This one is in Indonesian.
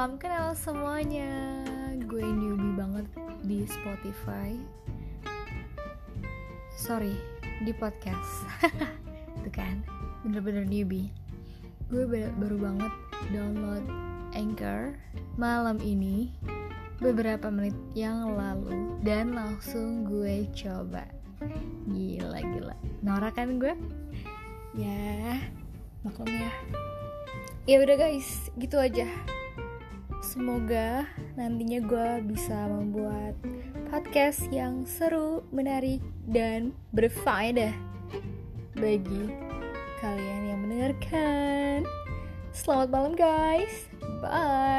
Salam kenal semuanya. Gue newbie banget di Spotify. Sorry, di podcast. Itu kan, bener-bener newbie. Gue baru banget download Anchor malam ini beberapa menit yang lalu dan langsung gue coba. Gila gila. Norak kan gue? Ya, maklum ya. Ya udah guys, gitu aja. Semoga nantinya gue bisa membuat podcast yang seru, menarik, dan berfaedah bagi kalian yang mendengarkan. Selamat malam guys, bye.